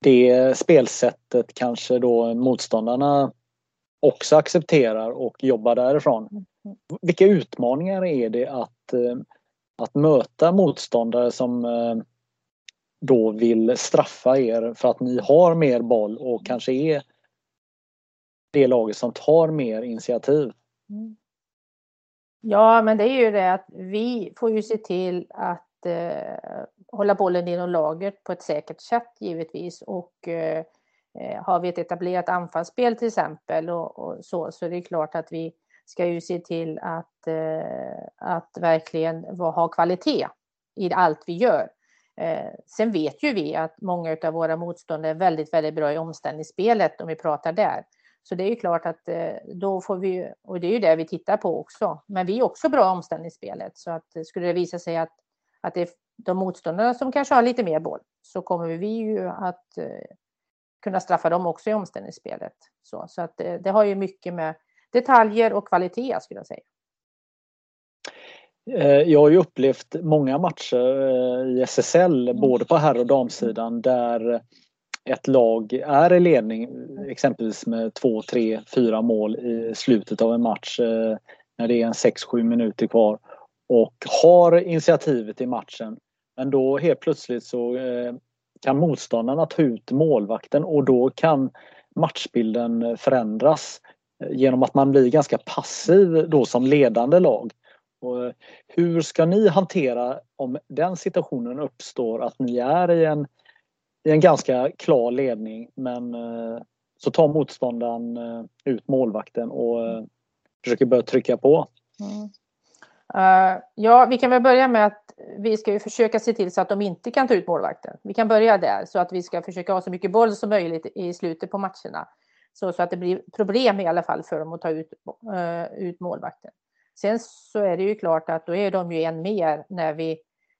det spelsättet kanske då motståndarna också accepterar och jobbar därifrån. Mm. Vilka utmaningar är det att, eh, att möta motståndare som eh, då vill straffa er för att ni har mer boll och kanske är det laget som tar mer initiativ. Mm. Ja, men det är ju det att vi får ju se till att eh, hålla bollen inom laget på ett säkert sätt givetvis och eh, eh, har vi ett etablerat anfallsspel till exempel och, och, så, så det är klart att vi ska ju se till att, eh, att verkligen ha kvalitet i allt vi gör. Eh, sen vet ju vi att många av våra motståndare är väldigt, väldigt bra i omställningsspelet om vi pratar där. Så det är ju klart att eh, då får vi, och det är ju det vi tittar på också, men vi är också bra i omställningsspelet. Så att skulle det visa sig att, att det är de motståndarna som kanske har lite mer boll så kommer vi ju att eh, kunna straffa dem också i omställningsspelet. Så, så att det, det har ju mycket med detaljer och kvalitet skulle jag säga. Eh, jag har ju upplevt många matcher eh, i SSL, mm. både på herr och damsidan, där ett lag är i ledning exempelvis med två, tre, fyra mål i slutet av en match eh, när det är en 6-7 minuter kvar och har initiativet i matchen. Men då helt plötsligt så kan motståndarna ta ut målvakten och då kan matchbilden förändras genom att man blir ganska passiv då som ledande lag. Och eh, hur ska ni hantera om den situationen uppstår att ni är i en, i en ganska klar ledning men eh, så tar motståndaren eh, ut målvakten och försöker börja trycka på? Mm. Uh, ja, vi kan väl börja med att vi ska ju försöka se till så att de inte kan ta ut målvakten. Vi kan börja där så att vi ska försöka ha så mycket boll som möjligt i slutet på matcherna. Så, så att det blir problem i alla fall för dem att ta ut, uh, ut målvakten. Sen så är det ju klart att då är de ju en mer när vi,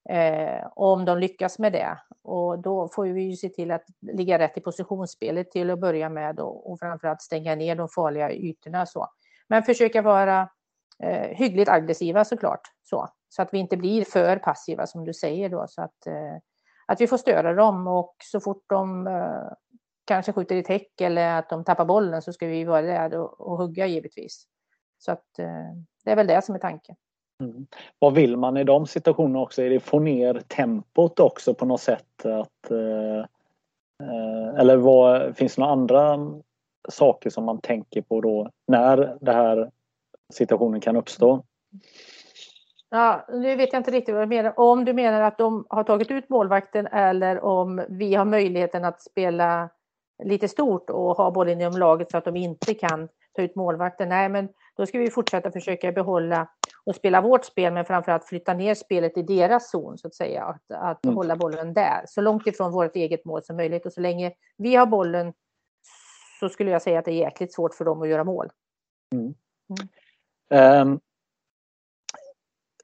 eh, om de lyckas med det. Och då får vi ju se till att ligga rätt i positionsspelet till att börja med och, och framförallt stänga ner de farliga ytorna. Så. Men försöka vara eh, hyggligt aggressiva såklart. Så, så att vi inte blir för passiva som du säger då. Så att, eh, att vi får störa dem och så fort de eh, kanske skjuter i täck eller att de tappar bollen så ska vi vara där och, och hugga givetvis. Så att eh, det är väl det som är tanken. Mm. Vad vill man i de situationerna också? Är det få ner tempot också på något sätt? Att, eh, eh, eller vad, finns det några andra saker som man tänker på då när den här situationen kan uppstå? Ja, nu vet jag inte riktigt vad du menar. Om du menar att de har tagit ut målvakten eller om vi har möjligheten att spela lite stort och ha bollen inom laget så att de inte kan ta ut målvakten. Nej, men då ska vi fortsätta försöka behålla och spela vårt spel, men framförallt flytta ner spelet i deras zon så att säga. Att, att mm. hålla bollen där, så långt ifrån vårt eget mål som möjligt. Och så länge vi har bollen så skulle jag säga att det är jäkligt svårt för dem att göra mål. Mm. Mm. Um,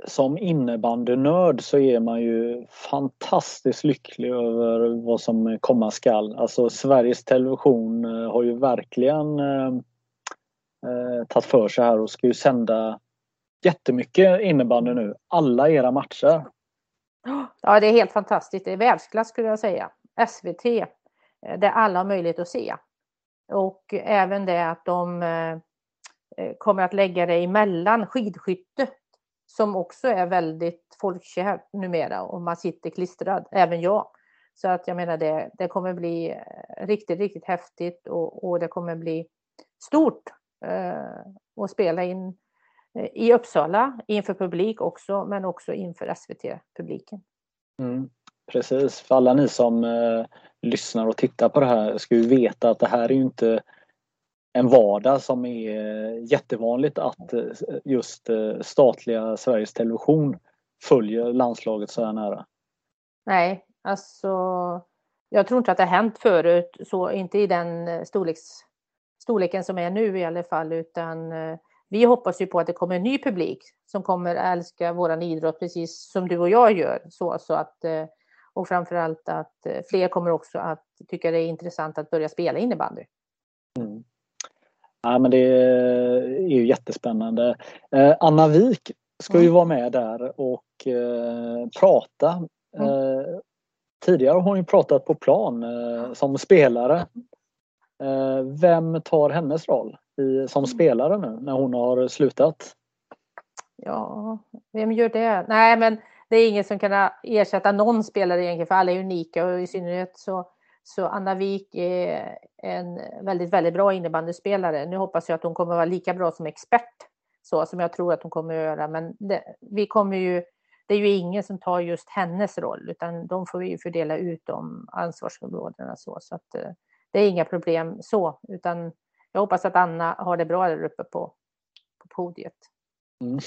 som innebandynörd så är man ju fantastiskt lycklig över vad som komma skall. Alltså Sveriges Television eh, har ju verkligen eh, eh, tagit för sig här och ska ju sända jättemycket innebandy nu. Alla era matcher. Ja, det är helt fantastiskt. Det är världsklass skulle jag säga. SVT, eh, där alla har möjlighet att se. Och även det att de kommer att lägga det emellan skidskytte som också är väldigt folkkärt numera och man sitter klistrad, även jag. Så att jag menar det, det kommer bli eh, riktigt, riktigt häftigt och, och det kommer bli stort Eh, att spela in eh, i Uppsala inför publik också, men också inför SVT-publiken. Mm, precis, för alla ni som eh, lyssnar och tittar på det här ska ju veta att det här är ju inte en vardag som är jättevanligt att eh, just statliga Sveriges Television följer landslaget så här nära. Nej, alltså jag tror inte att det har hänt förut, så inte i den storleks storleken som är nu i alla fall, utan eh, vi hoppas ju på att det kommer en ny publik som kommer älska våran idrott precis som du och jag gör. Så, så att, eh, och framförallt att eh, fler kommer också att tycka det är intressant att börja spela innebandy. Mm. Ja, men det är ju jättespännande. Anna Wik ska ju mm. vara med där och prata. Mm. Tidigare har hon ju pratat på plan som spelare. Eh, vem tar hennes roll i, som mm. spelare nu när hon har slutat? Ja, vem gör det? Nej, men det är ingen som kan ersätta någon spelare egentligen, för alla är unika och i synnerhet så, så Anna Wik är en väldigt, väldigt bra innebandyspelare. Nu hoppas jag att hon kommer att vara lika bra som expert, så som jag tror att hon kommer att göra. Men det, vi kommer ju, det är ju ingen som tar just hennes roll, utan de får vi ju fördela ut de ansvarsområdena så. så att, eh, det är inga problem så, utan jag hoppas att Anna har det bra där uppe på, på podiet. Mm.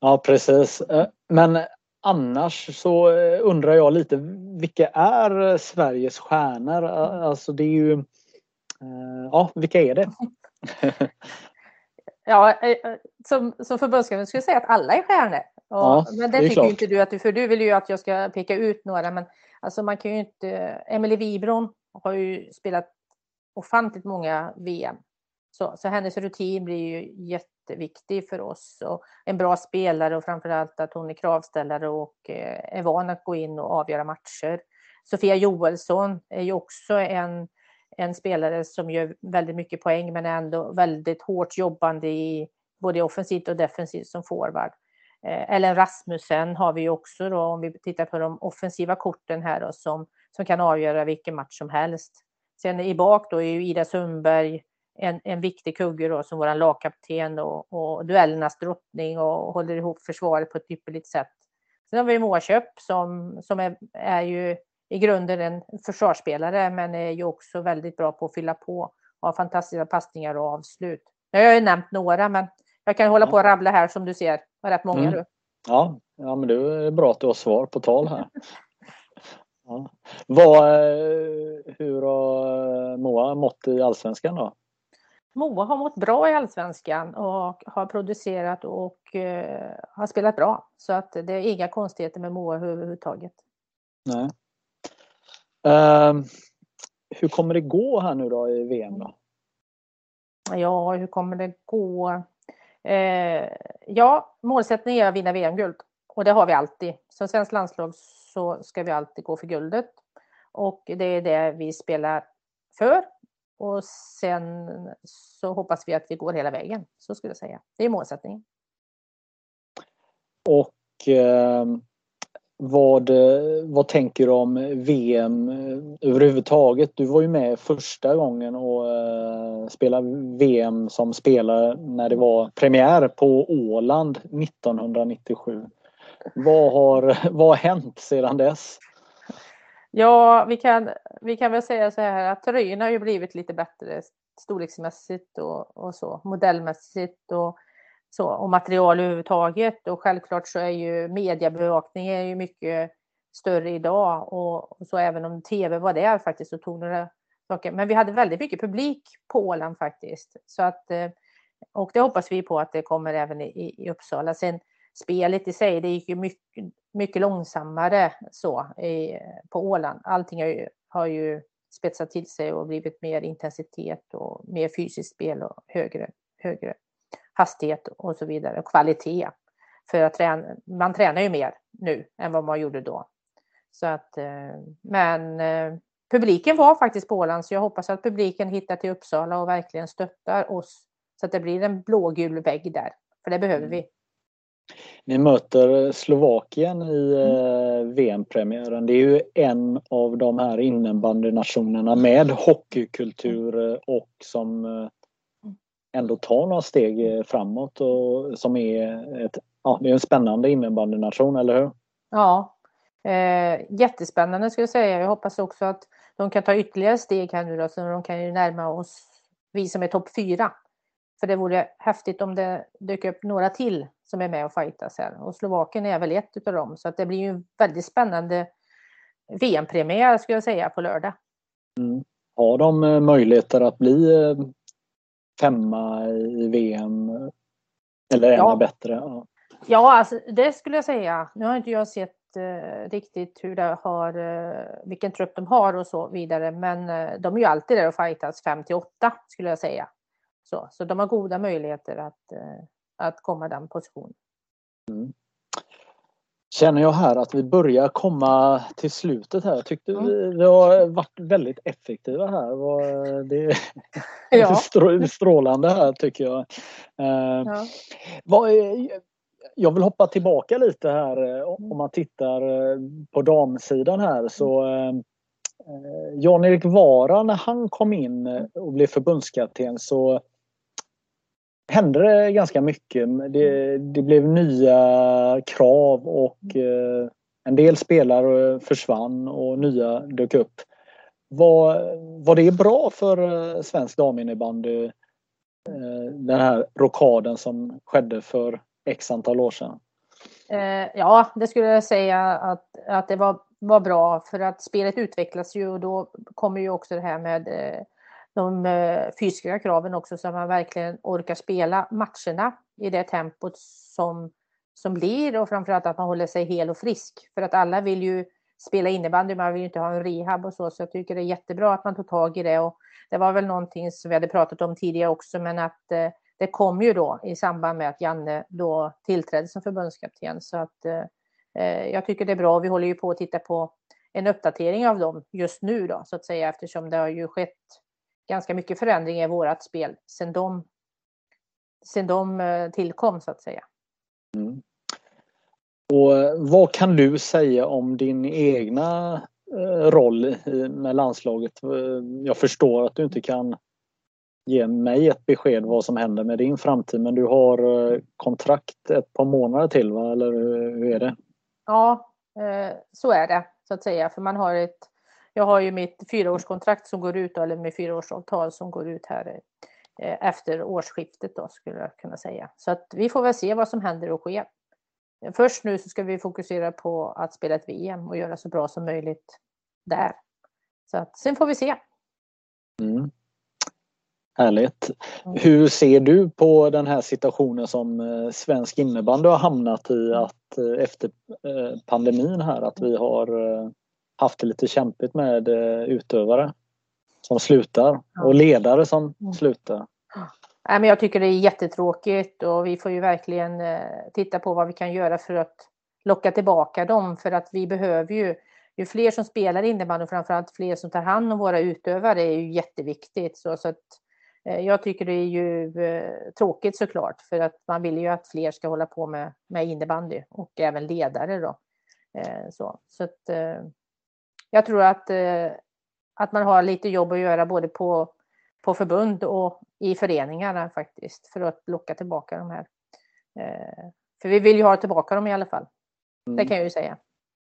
Ja, precis. Eh, men annars så eh, undrar jag lite, vilka är Sveriges stjärnor? Alltså det är ju, eh, ja, vilka är det? ja, som, som förbundskapten skulle jag säga att alla är stjärnor. Och, ja, men det, det tycker inte du, att du, för du vill ju att jag ska peka ut några, men alltså man kan ju inte, Emelie Wibron har ju spelat ofantligt många VM. Så, så hennes rutin blir ju jätteviktig för oss och en bra spelare och framförallt att hon är kravställare och eh, är van att gå in och avgöra matcher. Sofia Joelsson är ju också en, en spelare som gör väldigt mycket poäng men är ändå väldigt hårt jobbande i både offensivt och defensivt som forward. Eh, Ellen Rasmussen har vi ju också då om vi tittar på de offensiva korten här då, som som kan avgöra vilken match som helst. Sen i bak då är ju Ida Sundberg en, en viktig kugge då som vår lagkapten och, och duellernas drottning och håller ihop försvaret på ett ypperligt sätt. Sen har vi Måköp som, som är, är ju i grunden en försvarsspelare men är ju också väldigt bra på att fylla på. Har fantastiska passningar och avslut. Jag har ju nämnt några men jag kan hålla på och rabbla här som du ser. Har rätt många mm. du. Ja, ja, men det är bra att du har svar på tal här. Ja. Vad, eh, hur har Moa mått i allsvenskan då? Moa har mått bra i allsvenskan och har producerat och uh, har spelat bra. Så att det är inga konstigheter med Moa överhuvudtaget. Nej. Uh, hur kommer det gå här nu då i VM då? Ja, hur kommer det gå? Uh, ja, målsättningen är att vinna VM-guld och det har vi alltid. Som svenskt landslag så ska vi alltid gå för guldet och det är det vi spelar för och sen så hoppas vi att vi går hela vägen. Så skulle jag säga. Det är målsättningen. Och eh, vad, vad tänker du om VM överhuvudtaget? Du var ju med första gången och eh, spelade VM som spelare när det var premiär på Åland 1997. Vad har, vad har hänt sedan dess? Ja, vi kan, vi kan väl säga så här att tröjorna har ju blivit lite bättre storleksmässigt och, och så, modellmässigt och så, och material överhuvudtaget. Och självklart så är ju mediebevakningen är ju mycket större idag och, och så även om tv var där faktiskt så tog några saker. Men vi hade väldigt mycket publik på Åland faktiskt. Så att, eh, och det hoppas vi på att det kommer även i, i Uppsala. Sen spelet i sig, det gick ju mycket, mycket långsammare så i, på Åland. Allting har ju, har ju spetsat till sig och blivit mer intensitet och mer fysiskt spel och högre, högre hastighet och så vidare och kvalitet. För att träna, man tränar ju mer nu än vad man gjorde då. Så att, eh, men eh, publiken var faktiskt på Åland så jag hoppas att publiken hittar till Uppsala och verkligen stöttar oss så att det blir en blågul vägg där. För det behöver mm. vi. Ni möter Slovakien i mm. Eh, VM-premiären. Det är ju en av de här innebandynationerna med hockeykultur eh, och som eh, ändå tar några steg framåt och som är ett, ja, det är en spännande innebandynation, eller hur? Ja, eh, jättespännande skulle jag säga. Jag hoppas också att de kan ta ytterligare steg här nu då, så de kan ju närma oss, vi som är topp fyra. För det vore häftigt om det dök upp några till som är med och fightas här. Och Slovakien är väl ett utav dem. Så att det blir ju väldigt spännande VM-premiär skulle jag säga på lördag. Mm. Har de eh, möjligheter att bli eh, femma i VM? Eller ännu ja. bättre? Ja. ja, alltså det skulle jag säga. Nu har inte jag sett eh, riktigt hur det har, eh, vilken trupp de har och så vidare. Men eh, de är ju alltid där och fightas 5 till 8 skulle jag säga. Så, så de har goda möjligheter att, eh, att komma i den positionen. Mm. Känner jag här att vi börjar komma till slutet här. Jag tyckte mm. vi, vi har varit väldigt effektiva här. Det är ja. strålande här tycker jag. Eh, ja. Vad, jag vill hoppa tillbaka lite här eh, om man tittar på damsidan här så Jan-Erik Vara när han kom in och blev förbundskapten så hände det ganska mycket. Det, det blev nya krav och eh, en del spelare försvann och nya dök upp. Var, var det bra för eh, svensk daminnebandy? Eh, den här rokaden som skedde för x antal år sedan? Eh, ja, det skulle jag säga att, att det var, var bra för att spelet utvecklas ju och då kommer ju också det här med eh, de eh, fysiska kraven också så att man verkligen orkar spela matcherna i det tempot som, som blir och framförallt att man håller sig hel och frisk. För att alla vill ju spela innebandy, man vill ju inte ha en rehab och så, så jag tycker det är jättebra att man tog tag i det och det var väl någonting som vi hade pratat om tidigare också, men att eh, det kom ju då i samband med att Janne då tillträdde som förbundskapten så att eh, eh jag tycker det är bra. Vi håller ju på att titta på en uppdatering av dem just nu då så att säga eftersom det har ju skett ganska mycket förändring i vårat spel sen de, sen de eh, tillkom så att säga. Mm. Och eh, vad kan du säga om din egna eh, roll med landslaget? Jag förstår att du inte kan ge mig ett besked vad som händer med din framtid men du har kontrakt ett par månader till va? eller hur är det? Ja, så är det så att säga för man har ett jag har ju mitt fyraårskontrakt som går ut, eller med fyraårsavtal som går ut här eh, efter årsskiftet då skulle jag kunna säga. Så att vi får väl se vad som händer och sker. Först nu så ska vi fokusera på att spela ett VM och göra så bra som möjligt där. Så att sen får vi se. Mm. Härligt. Hur ser du på den här situationen som eh, svensk innebandy har hamnat i att eh, efter pandemin här att vi har haft det lite kämpigt med utövare som slutar och ledare som mm. slutar? Nej, men jag tycker det är jättetråkigt och vi får ju verkligen titta på vad vi kan göra för att locka tillbaka dem för att vi behöver ju ju fler som spelar innebandy och framförallt fler som tar hand om våra utövare är ju jätteviktigt. Så, så att Eh, jag tycker det är ju eh, tråkigt såklart för att man vill ju att fler ska hålla på med, med innebandy och även ledare då. Eh, så så att, jag tror att, att man har lite jobb att göra både på, på förbund och i föreningarna faktiskt för att locka tillbaka de här. För vi vill ju ha tillbaka dem i alla fall. Mm. Det kan jag ju säga.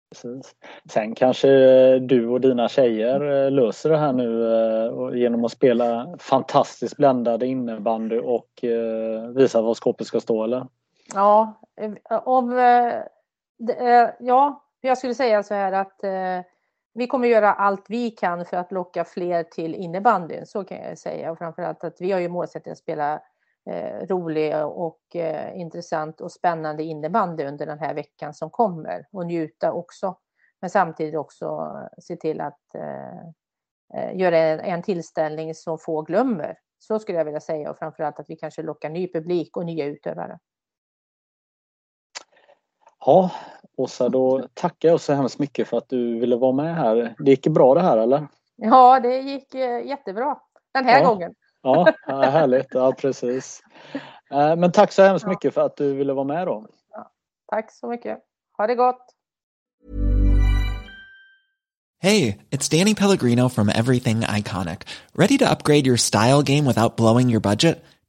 Precis. Sen kanske du och dina tjejer eh, löser det här nu eh, genom att spela fantastiskt bländade innebandy och eh, visa var skåpet ska stå eller? Ja, om, ja, jag skulle säga så här att vi kommer göra allt vi kan för att locka fler till innebandyn, så kan jag säga. Och framförallt att vi har ju målsättningen att spela eh, rolig och eh, intressant och spännande innebandy under den här veckan som kommer och njuta också. Men samtidigt också eh, se till att eh, eh, göra en, en tillställning som få glömmer. Så skulle jag vilja säga och framförallt att vi kanske lockar ny publik och nya utövare. Ja, Åsa, då tackar jag så hemskt mycket för att du ville vara med här. Det gick bra det här eller? Ja, det gick eh, jättebra den här ja. gången. Ja, härligt. Ja, precis. Eh, men tack så hemskt mycket för att du ville vara med då. Ja, tack så mycket. Ha det gott. Hej, it's Danny Pellegrino from Everything Iconic. Ready to upgrade your style game without blowing your budget?